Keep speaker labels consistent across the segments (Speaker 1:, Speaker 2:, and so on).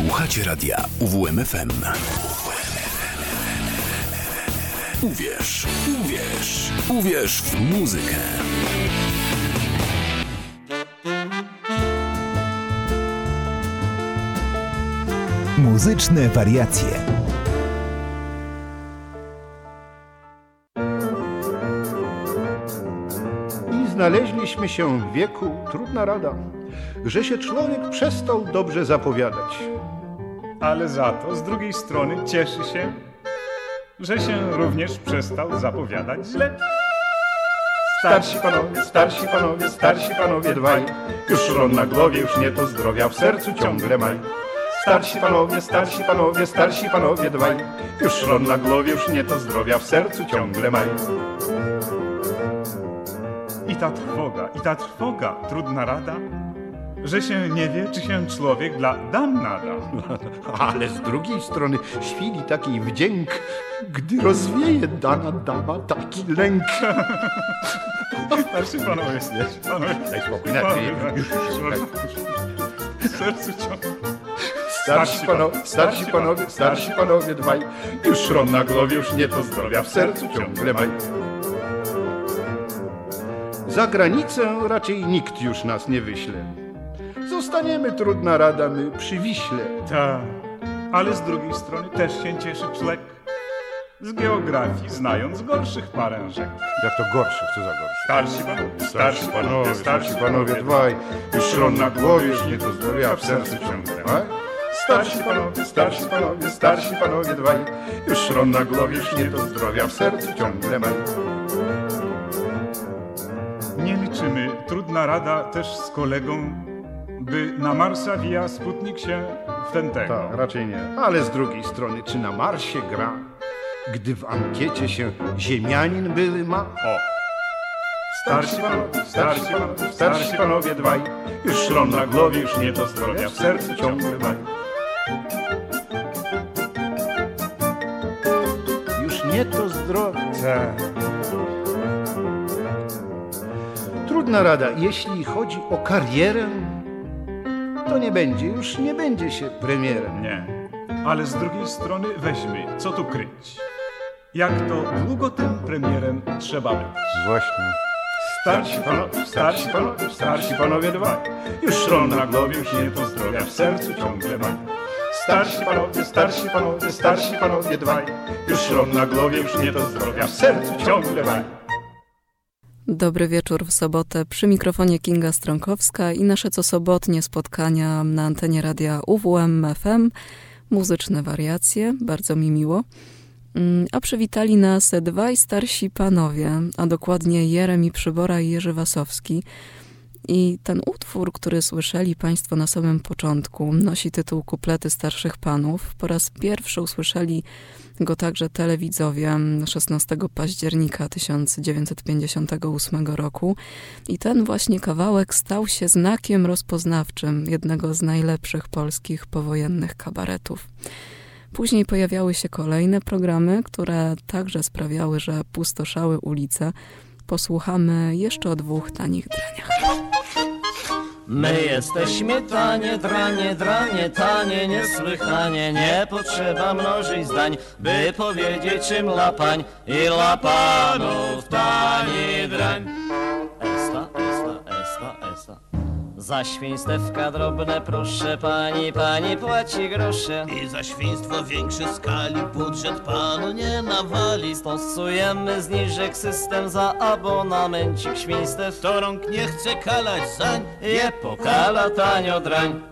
Speaker 1: Słuchacie radia UWMFM. Uwierz, uwierz, uwierz w muzykę.
Speaker 2: Muzyczne wariacje.
Speaker 3: I znaleźliśmy się w wieku, trudna rada, że się człowiek przestał dobrze zapowiadać.
Speaker 4: ale za to z drugiej strony cieszy się, że się również przestał zapowiadać źle.
Speaker 3: Starsi panowie, starsi panowie, starsi panowie dwaj, już szron na głowie, już nie to zdrowia, w sercu ciągle maj. Starsi panowie, starsi panowie, starsi panowie dwaj, już szron na głowie, już nie to zdrowia, w sercu ciągle maj.
Speaker 4: I ta trwoga, i ta trwoga, trudna rada, że się nie wie, czy się człowiek dla dam nada.
Speaker 3: Ale z drugiej strony chwili takiej wdzięk, gdy rozwieje dana dama taki lęk.
Speaker 4: Starszy panowie, starszy panowie.
Speaker 3: Daj spokój, na
Speaker 4: sercu ciągle.
Speaker 3: Starsi panowie, starsi panowie, starsi panowie dwaj, już szron na głowie, już nie to zdrowia, w sercu ciągle maj. Za granicę raczej nikt już nas nie wyśle. Zostaniemy, trudna rada, my przy Wiśle.
Speaker 4: Tak, ale z drugiej strony też się cieszy człowiek. Z geografii znając gorszych parężek.
Speaker 3: Jak to gorszy, co za gorszy?
Speaker 4: Starsi panowie,
Speaker 3: Starsi panowie, starsi panowie dwaj, już szron na głowie, już nie to zdrowia, w sercu ciągle maj. Starsi panowie, starsi panowie, starsi panowie dwaj, już szron na głowie, już nie to zdrowia, w sercu ciągle maj.
Speaker 4: Nie liczymy, trudna rada też z kolegą, by na Marsa via Sputnik się w ten tego.
Speaker 3: Tak, raczej nie. Ale z drugiej strony, czy na Marsie gra, gdy w ankiecie się ziemianin były ma? O! Starsi panowie, starsi panowie, starsi panowie dwaj, już szron na głowie, już nie to zdrowia, w sercu ciągle maj. Już nie to zdrowia.
Speaker 4: Tak.
Speaker 3: Trudna rada, jeśli chodzi o karierę, to nie będzie, już nie będzie się premierem.
Speaker 4: Nie. Ale z drugiej strony weźmy, co tu kryć. Jak to długo tym premierem trzeba być.
Speaker 3: Właśnie. Starsi panowie, starsi panowie, starsi panowie dwaj, już szron na głowie, już nie to zdrowia, w sercu ciągle maj. Starsi panowie, starsi panowie, starsi panowie dwaj, już szron na głowie, już nie to zdrowia, w sercu ciągle maj.
Speaker 5: Dobry wieczór w sobotę przy mikrofonie Kinga Stronkowska i nasze co sobotnie spotkania na antenie radia UWM FM, muzyczne wariacje, bardzo mi miło. Mm, A przywitali nas dwaj starsi panowie, a dokładnie Jeremi Przybora i Jerzy Wasowski. I ten utwór, który słyszeli Państwo na samym początku, nosi tytuł Kuplety Starszych Panów. Po raz pierwszy usłyszeli go także telewidzowie 16 października 1958 roku. I ten właśnie kawałek stał się znakiem rozpoznawczym jednego z najlepszych polskich powojennych kabaretów. Później pojawiały się kolejne programy, które także sprawiały, że pustoszały ulice. Posłuchamy jeszcze o dwóch tanich draniach.
Speaker 6: My jesteśmy tanie, dranie, dranie, tanie, niesłychanie, nie potrzeba mnożyć zdań, by powiedzieć czym lapań i lapanów Za świństewka drobne proszę pani, pani płaci grosze.
Speaker 7: I za świństwo większej skali budżet panu nie nawali.
Speaker 6: Stosujemy zniżek system za abonamencik świństw.
Speaker 7: To rąk nie chce kalać zań.
Speaker 6: je pokala tanio drań.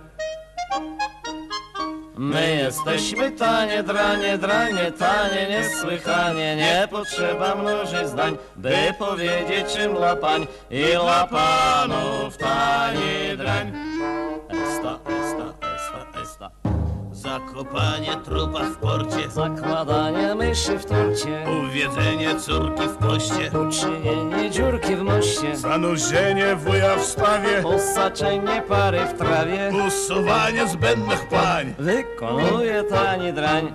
Speaker 6: My jesteśmy tanie, dranie, dranie, tanie, niesłychanie, nie potrzeba mnożyć zdań, by powiedzieć czym lapań i lapanów tani drań.
Speaker 7: Zakopanie trupa w porcie.
Speaker 6: Zakładanie myszy w torcie,
Speaker 7: Uwiedzenie córki w poście.
Speaker 6: uczynienie dziurki w moście,
Speaker 7: Zanurzenie wuja w stawie.
Speaker 6: posaczenie pary w trawie,
Speaker 7: Usuwanie zbędnych pań.
Speaker 6: wykonuje tani drań.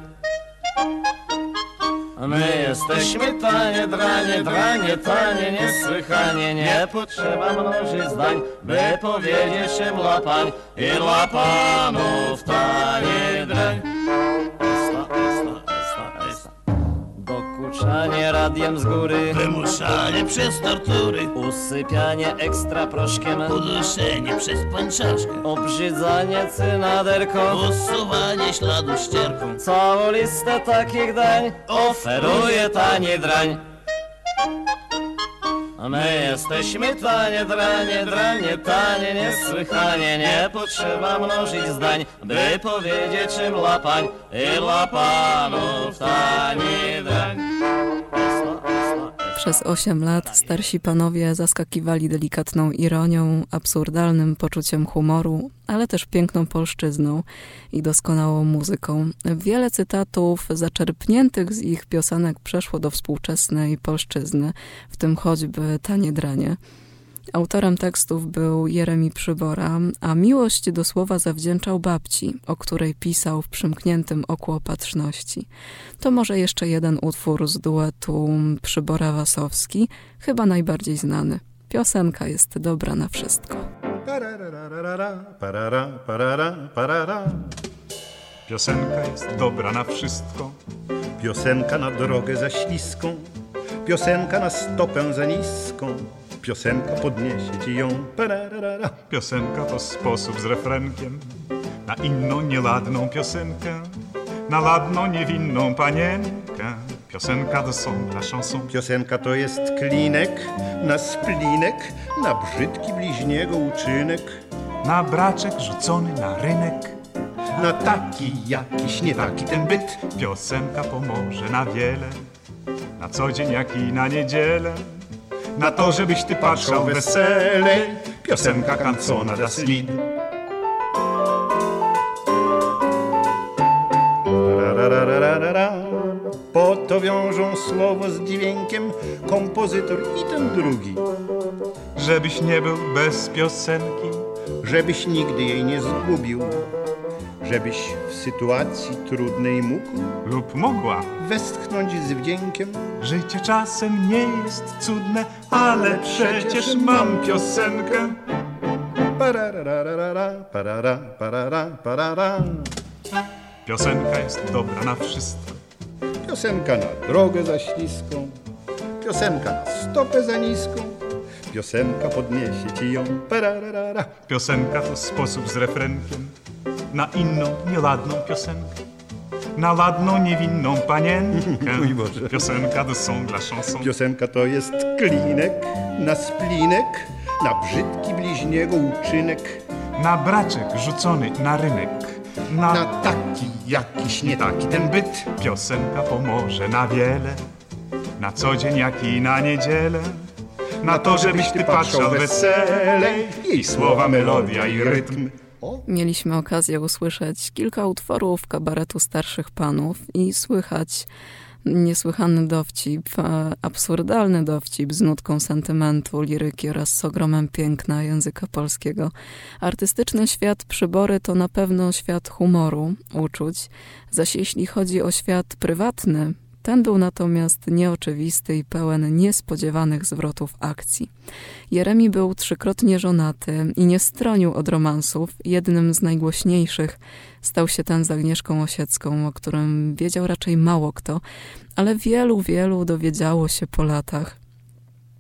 Speaker 6: My jesteśmy tanie, dranie, dranie, tanie, niesłychanie, nie potrzeba mnożyć zdań, by powiedzieć czym lapań i lapanów tanie Wymuszanie radiem z góry.
Speaker 7: Wymuszanie przez tortury.
Speaker 6: Usypianie ekstra proszkiem.
Speaker 7: Uduszenie przez pańczaszkę
Speaker 6: Obrzydzanie cynaderką.
Speaker 7: Usuwanie śladu ścierką.
Speaker 6: Całą listę takich dań Oferuje tani drań my jesteśmy tanie, dranie, dranie, tanie, niesłychanie. Nie potrzeba mnożyć zdań, by powiedzieć czym dla pań I dla panów tani drań
Speaker 5: Przez osiem lat starsi panowie zaskakiwali delikatną ironią, absurdalnym poczuciem humoru, ale też piękną polszczyzną i doskonałą muzyką. Wiele cytatów zaczerpniętych z ich piosenek przeszło do współczesnej polszczyzny, w tym choćby Tanie Dranie. Autorem tekstów był Jeremi Przybora, a miłość do słowa zawdzięczał babci, o której pisał w przymkniętym oku opatrzności. To może jeszcze jeden utwór z duetu Przybora-Wasowski, chyba najbardziej znany. Piosenka jest dobra na wszystko.
Speaker 4: Piosenka jest dobra na wszystko.
Speaker 3: Piosenka na drogę za śliską, piosenka na stopę za niską, piosenka podniesie ci ją. Pararara.
Speaker 4: Piosenka to sposób z refrenkiem na inną nieladną piosenkę, na ladną niewinną panienkę. Piosenka to są dla chanson.
Speaker 3: Piosenka to jest klinek na splinek, na brzydki bliźniego uczynek,
Speaker 4: Na braczek rzucony na rynek.
Speaker 3: na taki jakiś nie taki ten byt.
Speaker 4: Piosenka pomoże na wiele, na co dzień jak i na niedzielę. Na to, żebyś ty patrzał weselej. Piosenka kancona das Lied.
Speaker 3: Po to wiążą słowo z dźwiękiem kompozytor i ten drugi,
Speaker 4: Żebyś nie był bez piosenki,
Speaker 3: żebyś nigdy jej nie zgubił, żebyś w sytuacji trudnej mógł
Speaker 4: lub mogła.
Speaker 3: westchnąć z wdziękiem.
Speaker 4: Życie czasem nie jest cudne, ale przecież mam piosenkę.
Speaker 3: Pararararara, parara, parara, parara.
Speaker 4: Piosenka jest dobra na wszystko.
Speaker 3: Piosenka na drogę za śliską, piosenka na stopę za niską, piosenka podniesie ci ją. Pararara.
Speaker 4: Piosenka to sposób z refrenkiem na inną, nieladną piosenkę. Na ladną, niewinną panienkę.
Speaker 3: Mój Boże.
Speaker 4: Piosenka to są dla chanson.
Speaker 3: Piosenka to jest klinek na splinek, na brzydki bliźniego uczynek,
Speaker 4: Na braczek rzucony na rynek. Na,
Speaker 3: na taki jakiś nie taki ten byt.
Speaker 4: Piosenka pomoże na wiele. Na co dzień, jak i na niedzielę. Na to, żebyś ty patrzał weselej. Jej słowa, melodia i rytm.
Speaker 5: Mieliśmy okazję usłyszeć kilka utworów kabaretu starszych panów i słychać niesłychany dowcip, e, absurdalny dowcip z nutką sentymentu, liryki oraz z ogromem piękna języka polskiego. Artystyczny świat przybory to na pewno świat humoru, uczuć, zaś jeśli chodzi o świat prywatny, ten był natomiast nieoczywisty i pełen niespodziewanych zwrotów akcji. Jeremi był trzykrotnie żonaty i nie stronił od romansów. Jednym z najgłośniejszych stał się ten z Agnieszką Osiecką, o którym wiedział raczej mało kto, ale wielu, wielu dowiedziało się po latach.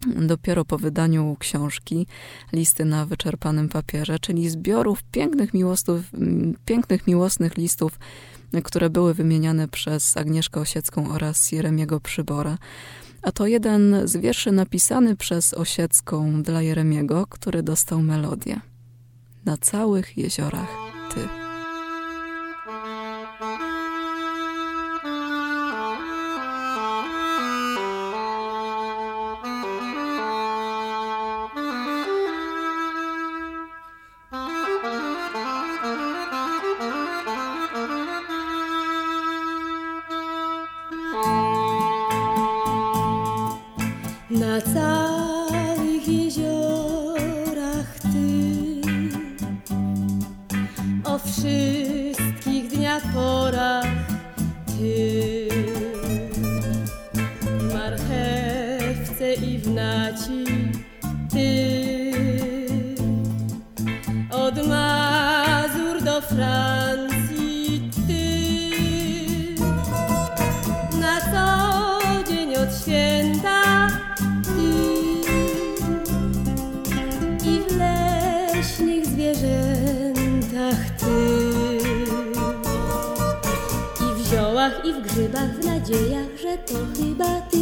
Speaker 5: Dopiero po wydaniu książki Listy na wyczerpanym papierze, czyli zbiorów pięknych, miłostów, pięknych miłosnych listów, które były wymieniane przez Agnieszkę Osiecką oraz Jeremiego Przybora. A to jeden z wierszy napisany przez Osiecką dla Jeremiego, który dostał melodię. Na całych jeziorach ty.
Speaker 2: Porach ty marchewce i w nadziejach, że to chyba ty.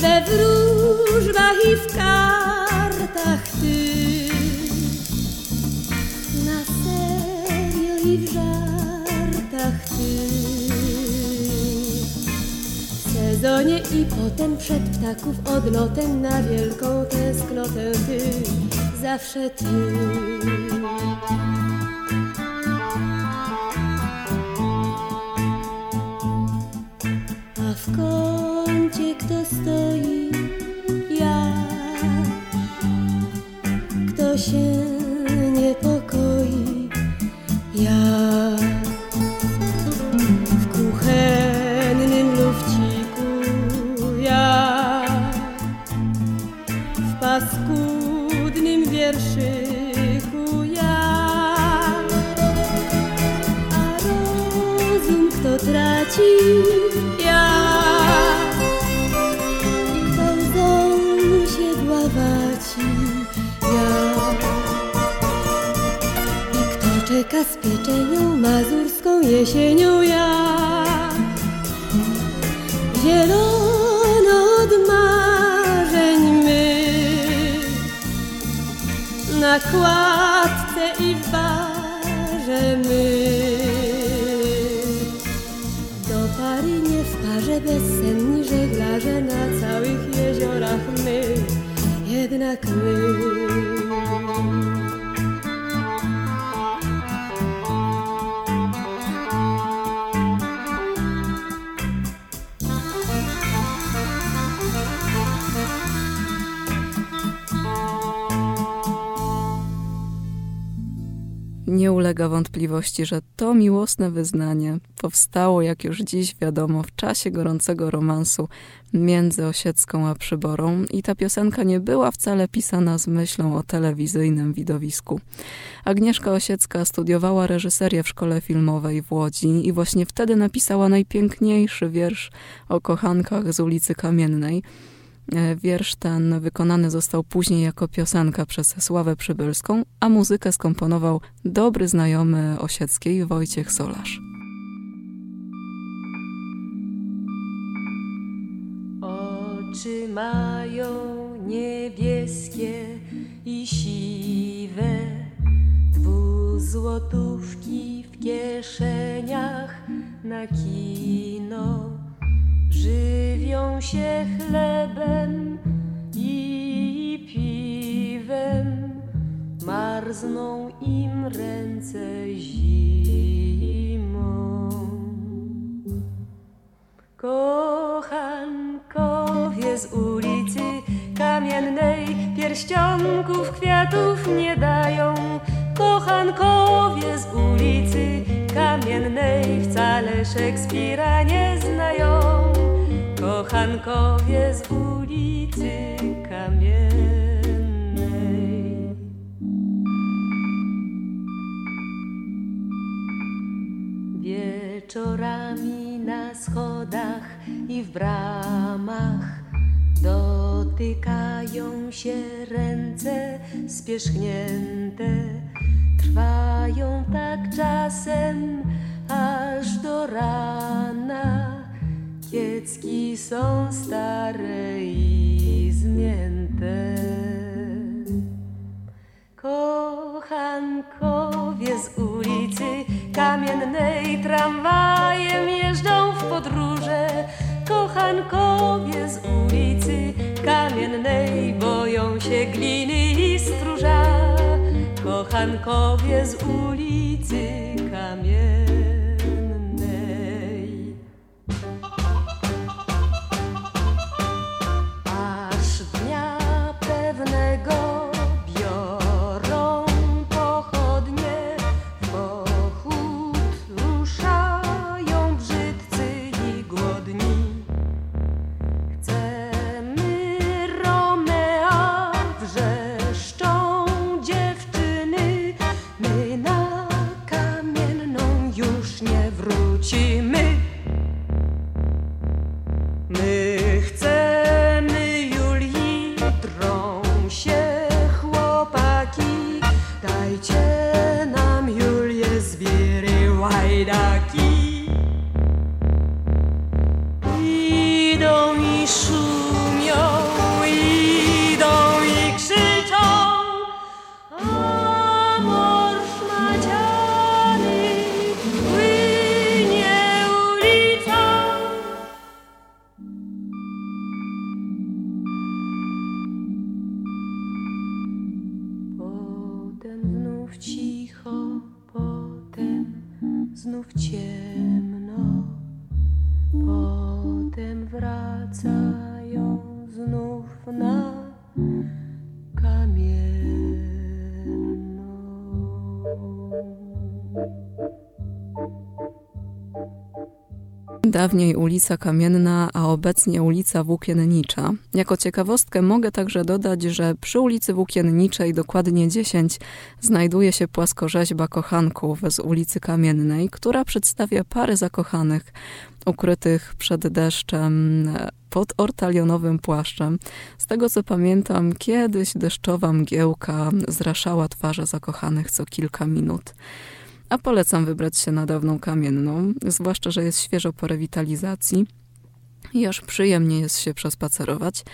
Speaker 2: We wróżbach i w kartach ty. Na serio i w żartach ty. W sezonie i potem przed ptaków odlotem na wielką tęsknotę ty. Zawsze ty. Na kładce i w barze my. Do pary nie w parze bezsenni żeglarze na całych jeziorach my, jednak my.
Speaker 5: Nie ulega wątpliwości, że to miłosne wyznanie powstało, jak już dziś wiadomo, w czasie gorącego romansu między Osiecką a Przyborą i ta piosenka nie była wcale pisana z myślą o telewizyjnym widowisku. Agnieszka Osiecka studiowała reżyserię w szkole filmowej w Łodzi i właśnie wtedy napisała najpiękniejszy wiersz o kochankach z ulicy Kamiennej – wiersz ten wykonany został później jako piosenka przez Sławę Przybylską, a muzykę skomponował dobry znajomy Osieckiej Wojciech Solarz.
Speaker 8: Oczy mają niebieskie i siwe, dwuzłotówki w kieszeniach na kino Żywią się chlebem i piwem, marzną im ręce zimą. Kochankowie z ulicy kamiennej pierścionków kwiatów nie dają. Kochankowie z ulicy kamiennej wcale Szekspira nie znają kochankowie z ulicy Kamiennej. Wieczorami na schodach i w bramach dotykają się ręce spierzchnięte. Trwają tak czasem aż do rana Kiecki są stare i zmięte. Kochankowie z ulicy Kamiennej tramwajem jeżdżą w podróże. Kochankowie z ulicy Kamiennej boją się gliny i stróża. Kochankowie z ulicy
Speaker 5: Dawniej ulica Kamienna, a obecnie ulica Włókiennicza. Jako ciekawostkę mogę także dodać, że przy ulicy Włókienniczej, dokładnie 10, znajduje się płaskorzeźba kochanków z ulicy Kamiennej, która przedstawia pary zakochanych ukrytych przed deszczem pod ortalionowym płaszczem. Z tego co pamiętam, kiedyś deszczowa mgiełka zraszała twarze zakochanych co kilka minut. A polecam wybrać się na dawną kamienną, zwłaszcza, że jest świeżo po rewitalizacji i aż przyjemnie jest się przespacerować.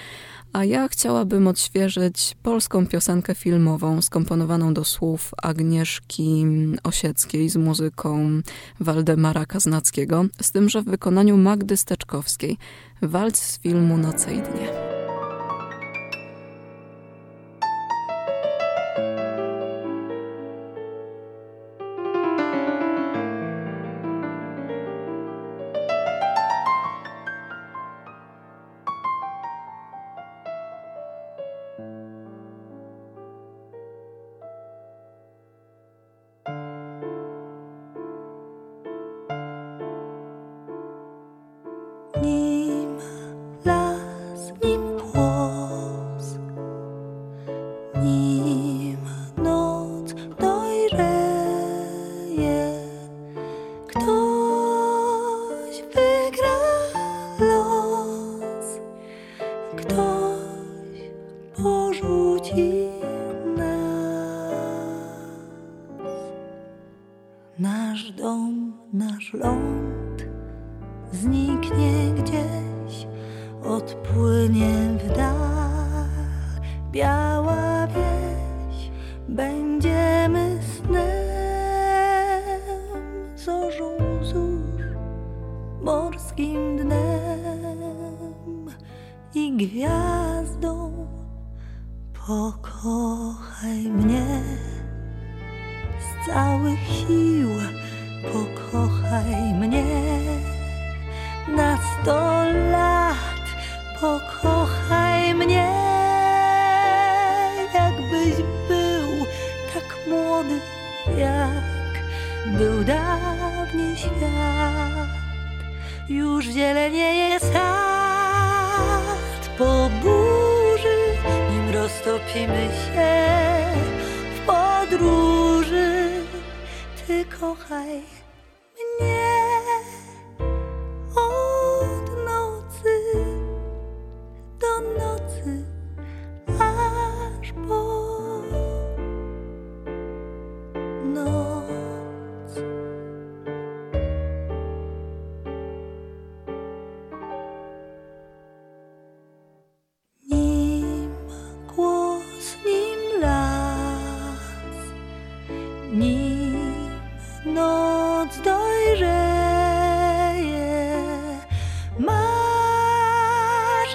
Speaker 5: A ja chciałabym odświeżyć polską piosenkę filmową skomponowaną do słów Agnieszki Osieckiej z muzyką Waldemara Kaznackiego, z tym, że w wykonaniu Magdy Steczkowskiej. Walc z filmu Noce i
Speaker 9: 你。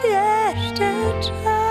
Speaker 9: Jeszcze czas,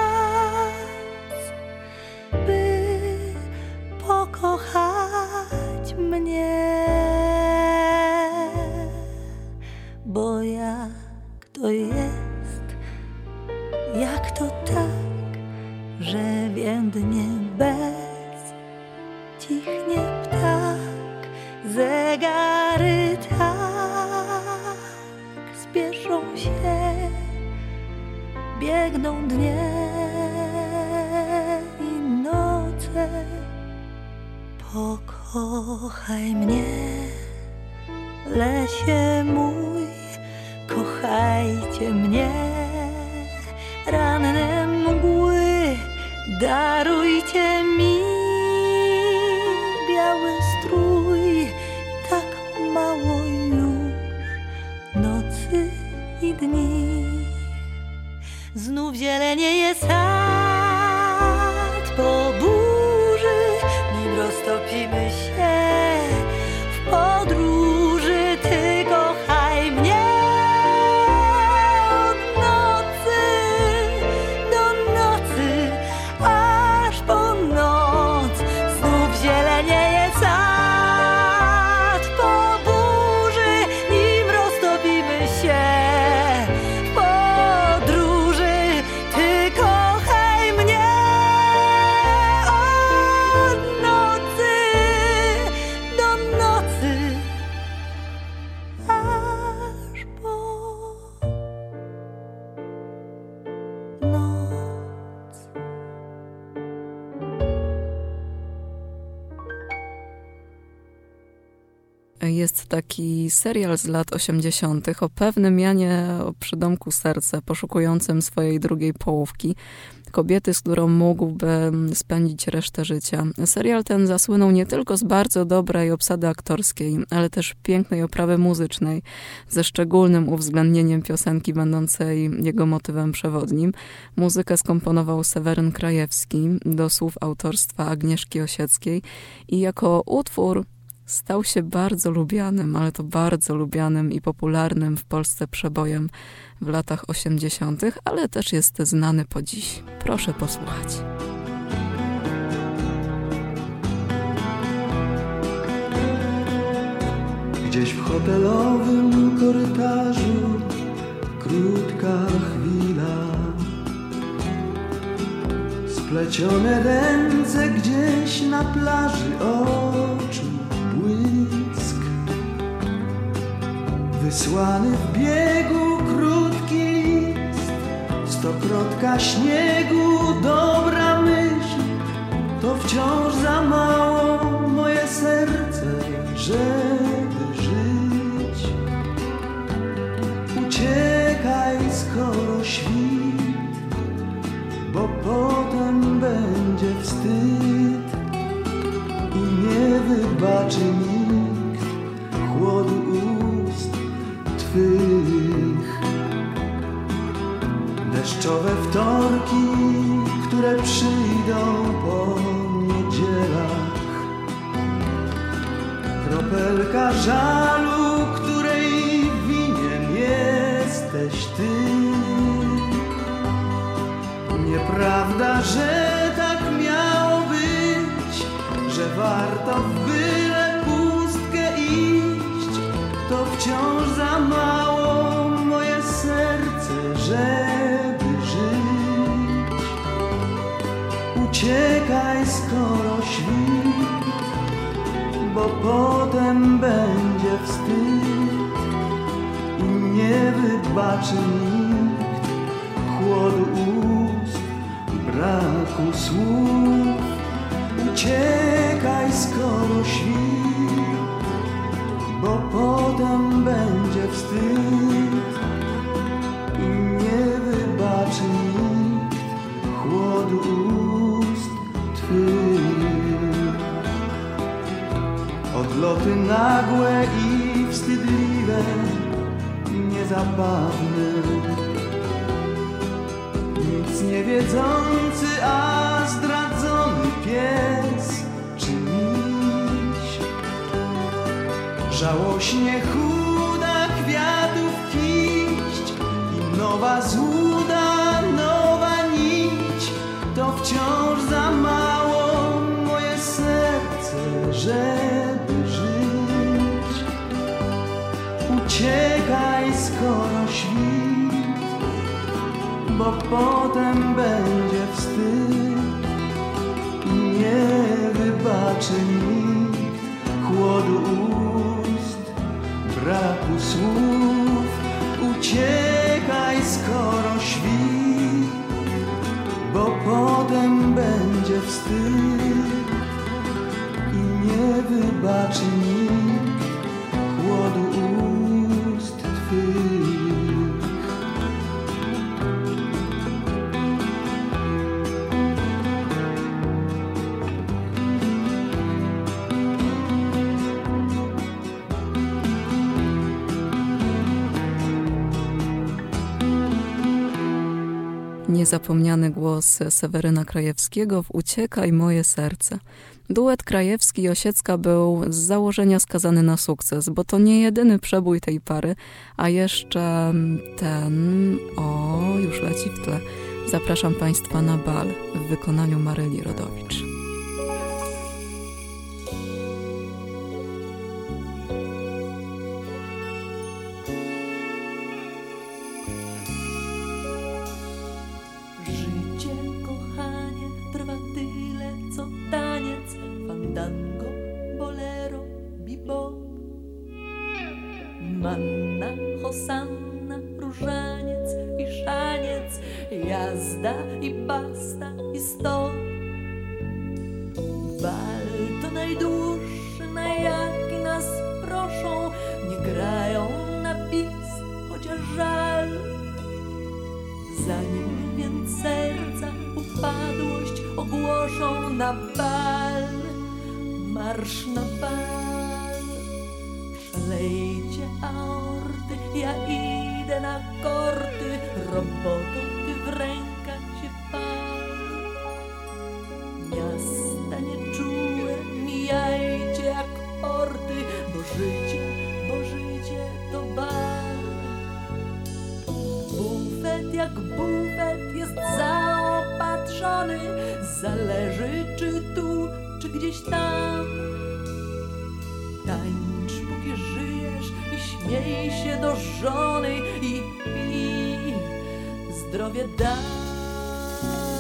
Speaker 5: serial z lat 80. o pewnym Janie o przydomku serce, poszukującym swojej drugiej połówki kobiety, z którą mógłby spędzić resztę życia. Serial ten zasłynął nie tylko z bardzo dobrej obsady aktorskiej, ale też pięknej oprawy muzycznej, ze szczególnym uwzględnieniem piosenki będącej jego motywem przewodnim. Muzykę skomponował Seweryn Krajewski do słów autorstwa Agnieszki Osieckiej i jako utwór stał się bardzo lubianym, ale to bardzo lubianym i popularnym w Polsce przebojem w latach 80., ale też jest znany po dziś. Proszę posłuchać.
Speaker 10: Gdzieś w hotelowym korytarzu krótka chwila. Splecione ręce gdzieś na plaży oczu błysk. Wysłany w biegu krótki list, stokrotka śniegu, dobra myśl, to wciąż za mało moje serce, żeby żyć. Uciekaj skoro świt, bo potem będzie wstyd wybaczy nikt chłodu ust Twych. Deszczowe wtorki, które przyjdą po niedzielach. Kropelka żalu, której winien jesteś Ty. Nieprawda, że że warto w byle pustkę iść, to wciąż za mało moje serce, żeby żyć. Uciekaj skoro świt, bo potem będzie wstyd i nie wybaczy nikt chłodu ust, braku słów. Uciekaj skoro świt, bo potem będzie wstyd i nie wybaczy nikt chłodu ust Twych. Odloty nagłe i wstydliwe, niezabawne nic nie wiedzący, a zdradzony pies Żałośnie chuda kwiatów kiść i nowa złuda, nowa nić, to wciąż za mało moje serce, żeby żyć. Uciekaj skoro świt, bo potem będzie wstyd i nie wybaczy nikt chłodu słów. Uciekaj skoro świt, bo potem będzie wstyd i nie wybaczy
Speaker 5: Niezapomniany głos Seweryna Krajewskiego w Uciekaj moje serce. Duet Krajewski i Osiecka był z założenia skazany na sukces, bo to nie jedyny przebój tej pary, a jeszcze ten, o, już leci w tle. Zapraszam Państwa na bal w wykonaniu Maryli Rodowicz.
Speaker 11: manna, hosanna, różaniec i szaniec, jazda i basta i stop. Bal to najdłuższy, na jaki nas proszą, nie grają na bis, chociaż żal. Zanim więc serca upadłość ogłoszą na bal, marsz na bal. Szalejcie aorty, ja idę na korty, robotą w rękach się pal. Miasta nieczułe, mijajcie jak porty, bo życie, bo życie to bal. Bufet jak bufet jest zaopatrzony, zależy czy tu, czy gdzieś tam. Żyjesz i śmiej się do żony i, i zdrowie dam.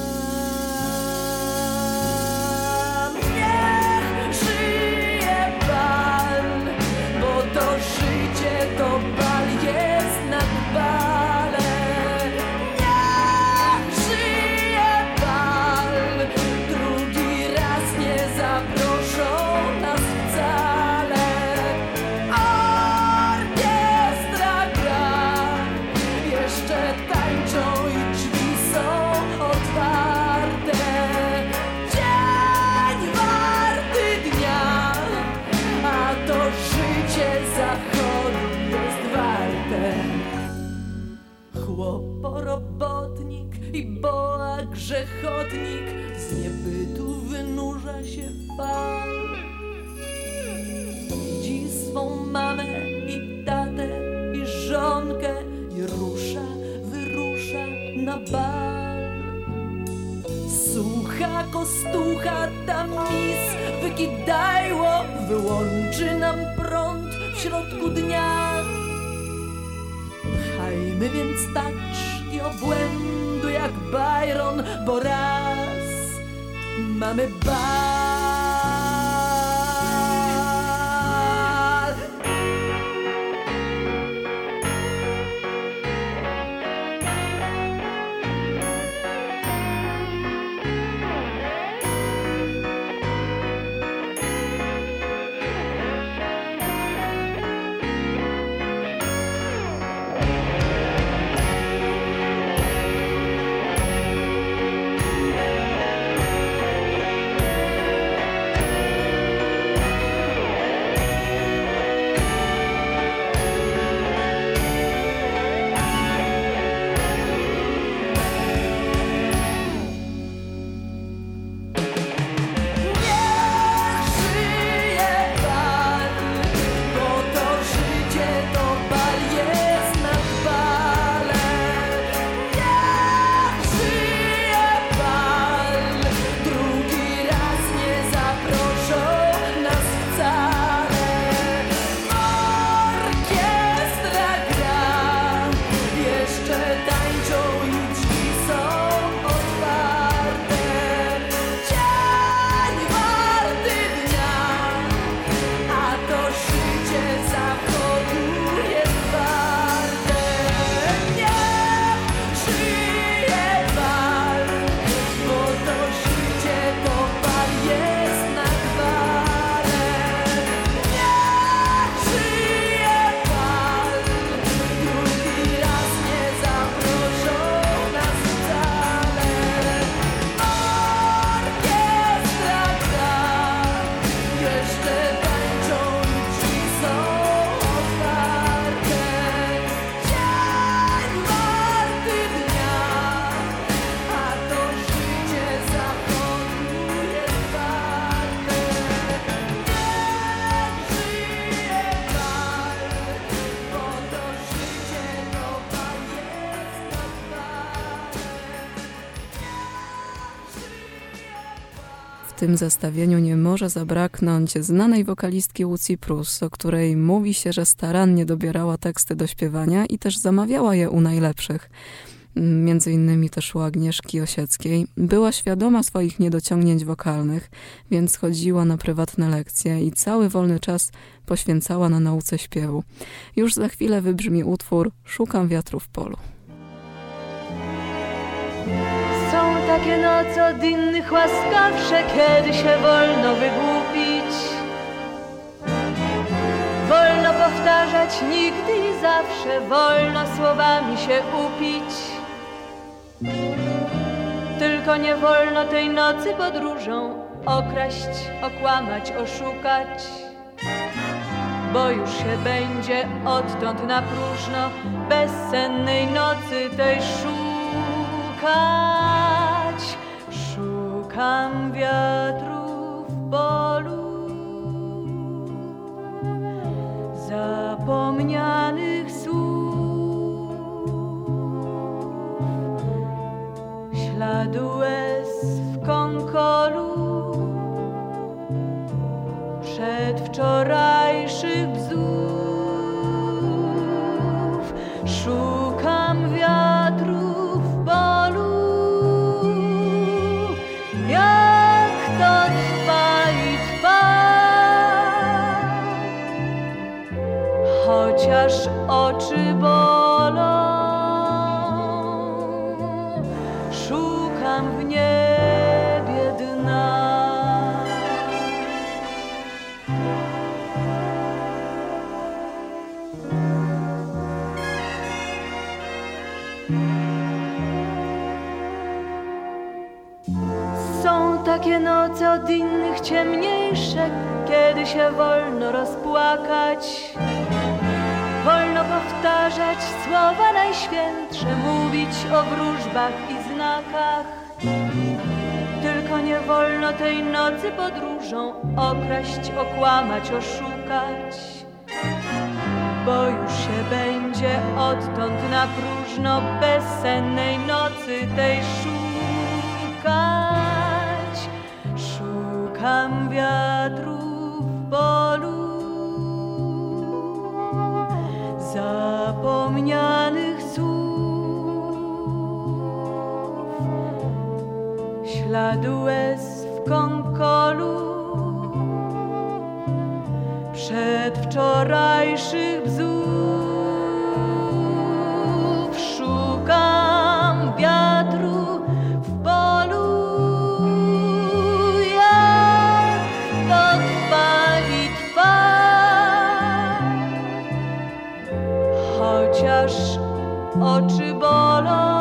Speaker 11: Fal. Widzi swą mamę i tatę i żonkę i rusza, wyrusza na bal. Słucha kostucha ta mis wykidajło, wyłączy nam prąd w środku dnia. Pchajmy więc taczki obłędu jak Byron, bo raz mamy bal.
Speaker 5: Tym zestawieniu nie może zabraknąć znanej wokalistki Lucy Prus, o której mówi się, że starannie dobierała teksty do śpiewania i też zamawiała je u najlepszych. Między innymi też u Agnieszki Osieckiej. Była świadoma swoich niedociągnięć wokalnych, więc chodziła na prywatne lekcje i cały wolny czas poświęcała na nauce śpiewu. Już za chwilę wybrzmi utwór Szukam wiatru w polu.
Speaker 8: Noce od innych łaskawsze, kiedy się wolno wygłupić. Wolno powtarzać nigdy i zawsze, wolno słowami się upić. Tylko
Speaker 11: nie wolno tej nocy podróżą okraść, okłamać, oszukać, bo już się będzie odtąd na próżno bezsennej nocy tej szukać. Szukam wiatru w polu zapomnianych słów, śladu łez w konkolu. Przedwczorajszych bzów. Szukam wiatru Chociaż oczy bolą, szukam w niebie dna. Są takie noce od innych ciemniejsze, kiedy się wolno rozpłakać. Powtarzać słowa najświętsze, mówić o wróżbach i znakach. Tylko nie wolno tej nocy podróżą okraść, okłamać, oszukać. Bo już się będzie odtąd na próżno bezsennej nocy tej szukać. Szukam wiatru w polu zapomnianych słów, śladu łez w konkolu przedwczorajszych bzów. Oczy bolą,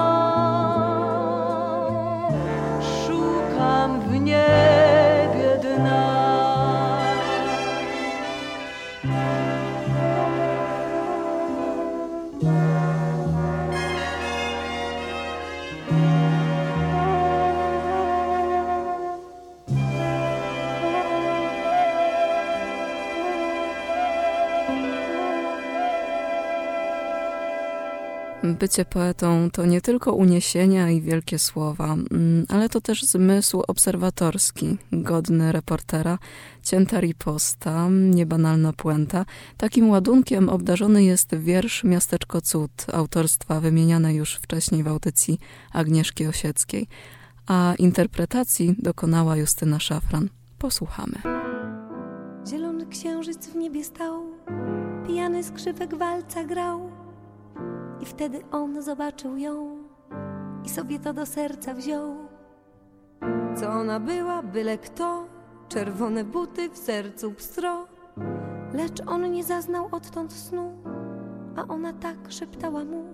Speaker 5: Bycie poetą to nie tylko uniesienia i wielkie słowa, mm, ale to też zmysł obserwatorski, godny reportera, cięta riposta, niebanalna puenta. Takim ładunkiem obdarzony jest wiersz Miasteczko Cud, autorstwa wymieniane już wcześniej w audycji Agnieszki Osieckiej, a interpretacji dokonała Justyna Szafran. Posłuchamy.
Speaker 12: Zielony księżyc w niebie stał, pijany skrzypek walca grał. I wtedy on zobaczył ją i sobie to do serca wziął. Co ona była, byle kto, czerwone buty w sercu pstro. Lecz on nie zaznał odtąd snu, a ona tak szeptała mu.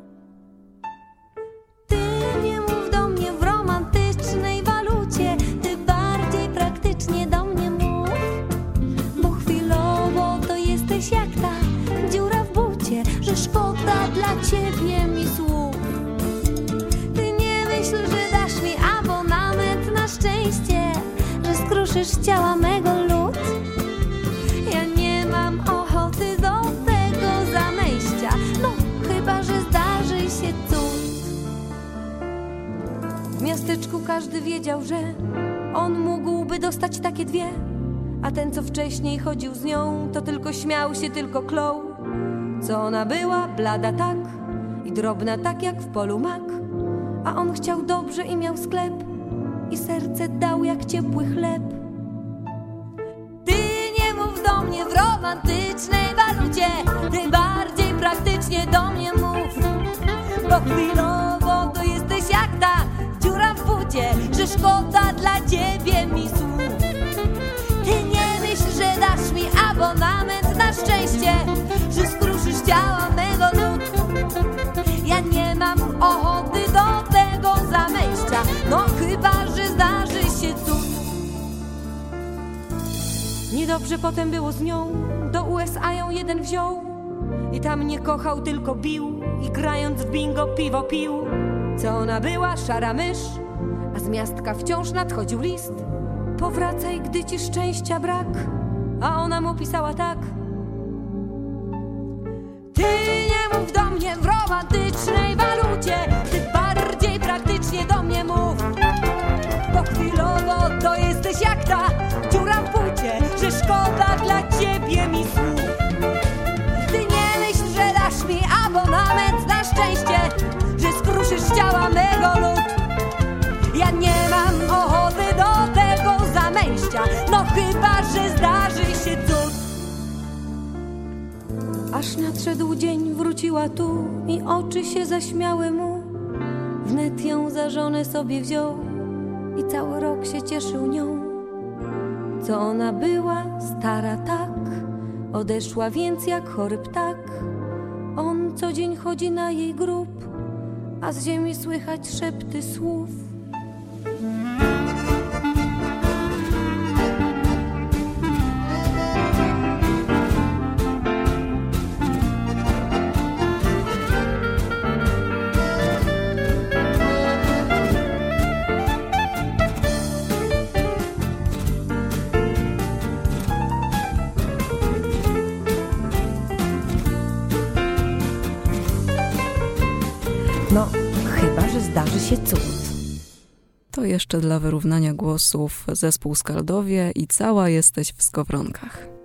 Speaker 12: Skruszysz ciała mego lód. Ja nie mam ochoty do tego zamejścia, no chyba, że zdarzy się cud. W miasteczku każdy wiedział, że on mógłby dostać takie dwie, a ten, co wcześniej chodził z nią, to tylko śmiał się, tylko klął. Co ona była, blada tak i drobna tak jak w polu mak, a on chciał dobrze i miał sklep i serce dał jak ciepły chleb. Do mnie w romantycznej walucie, ty bardziej praktycznie do mnie mów, bo chwilowo to jesteś jak ta dziura w bucie, że szkoda dla ciebie mi słów. Ty nie myśl, że dasz mi abonament na szczęście, że skruszysz ciała mego lud. Ja nie mam ochoty do tego zamejścia, no chyba,
Speaker 13: Dobrze potem było z nią, do USA ją jeden wziął i tam nie kochał, tylko bił i grając w bingo piwo pił. Co ona była, szara mysz, a z miastka wciąż nadchodził list. Powracaj, gdy ci szczęścia brak, a ona mu pisała tak. Ty nie Aż nadszedł dzień, wróciła tu i oczy się zaśmiały mu. Wnet ją za żonę sobie wziął i cały rok się cieszył nią. Co ona była, stara tak, odeszła więc jak chory ptak. On co dzień chodzi na jej grób, a z ziemi słychać szepty słów.
Speaker 14: Jeszcze dla wyrównania głosów zespół Skaldowie i cała jesteś w skowronkach.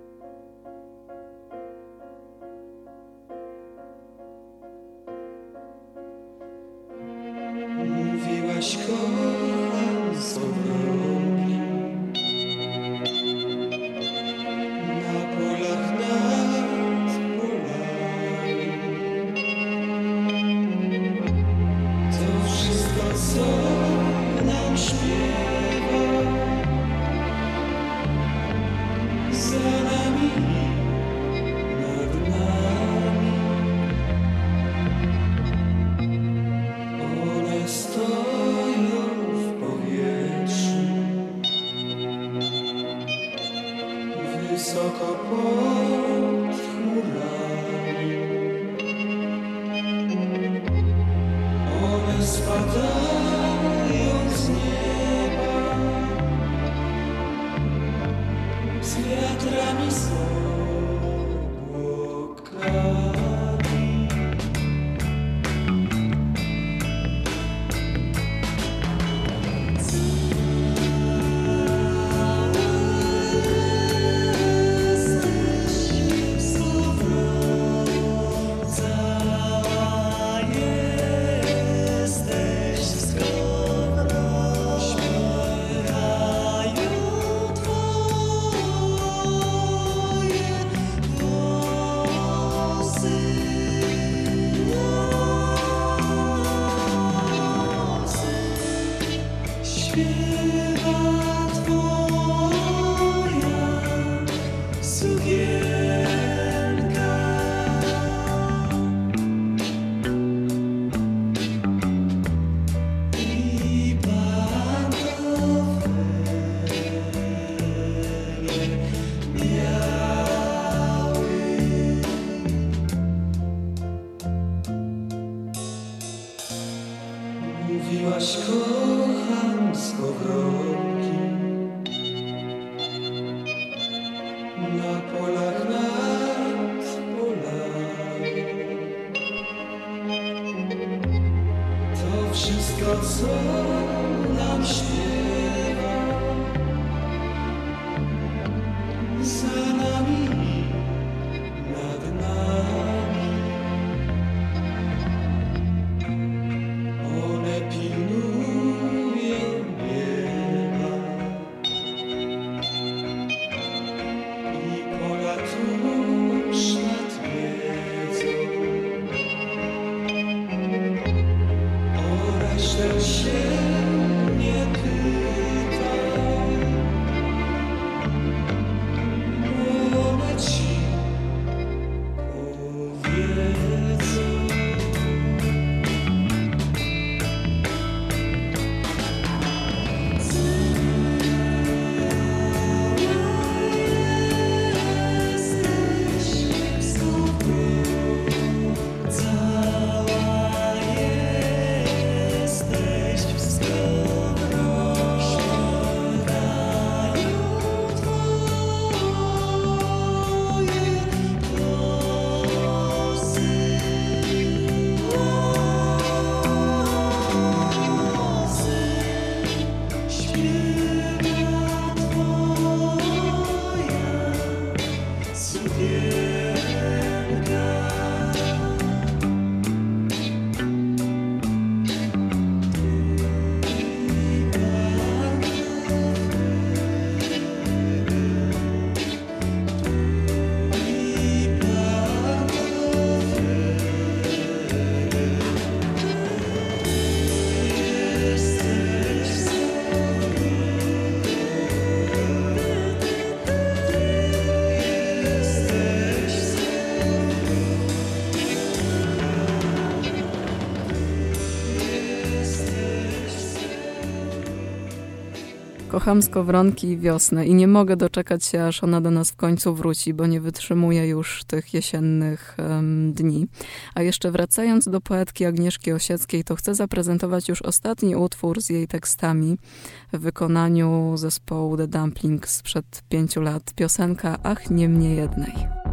Speaker 15: Kocham skowronki i
Speaker 5: wiosnę i nie mogę doczekać się, aż ona do nas w końcu wróci, bo nie wytrzymuję już tych jesiennych um, dni. A jeszcze wracając do poetki Agnieszki Osieckiej, to chcę zaprezentować już ostatni utwór z jej tekstami w wykonaniu zespołu The Dumplings sprzed pięciu lat. Piosenka Ach, nie mnie jednej.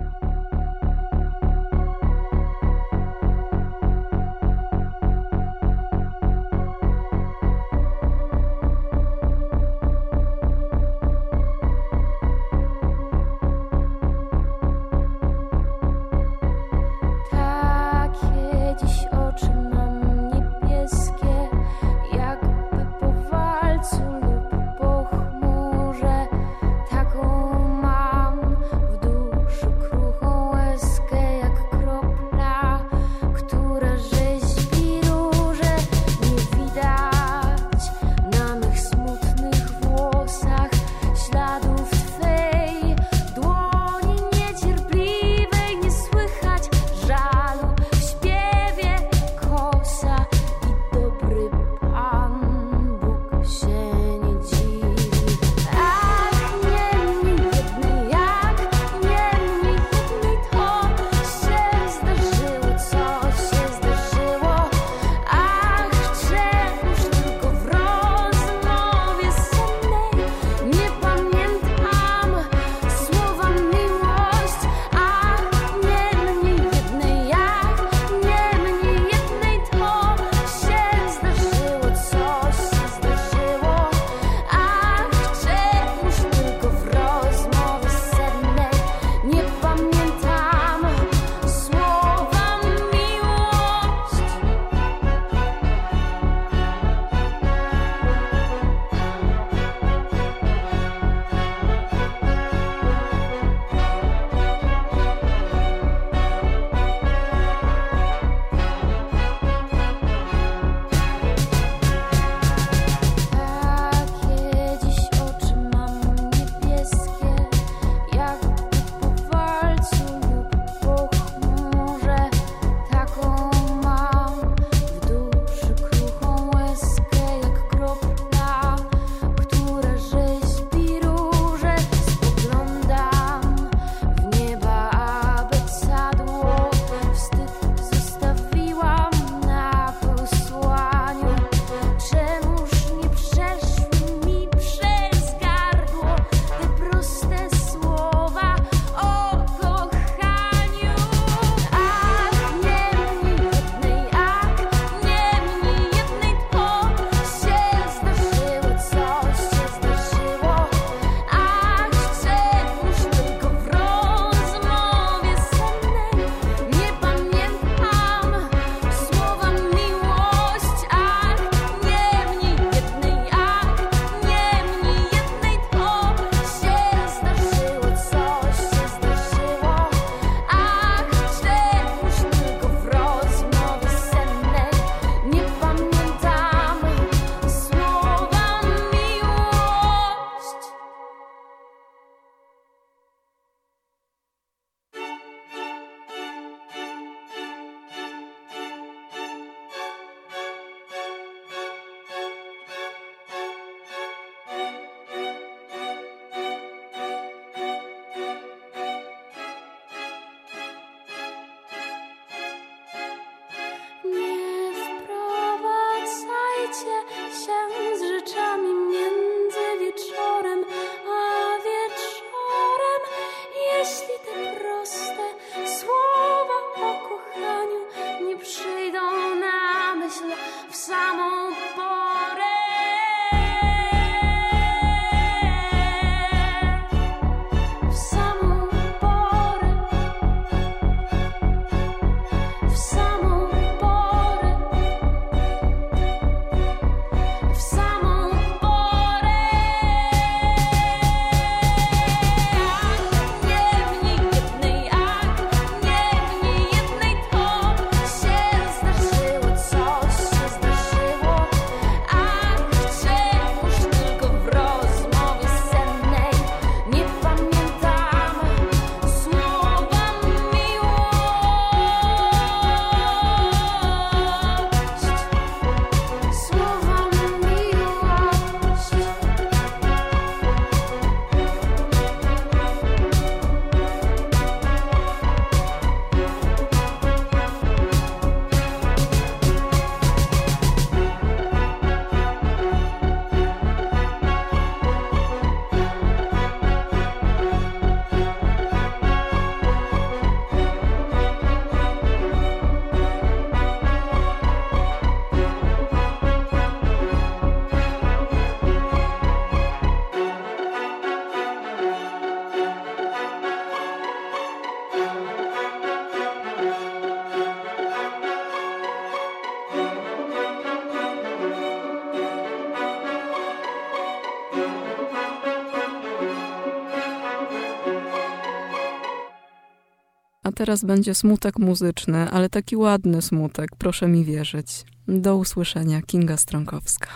Speaker 1: Teraz będzie smutek muzyczny, ale taki ładny smutek, proszę mi wierzyć. Do usłyszenia, Kinga Stronkowska.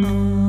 Speaker 1: UWMFM.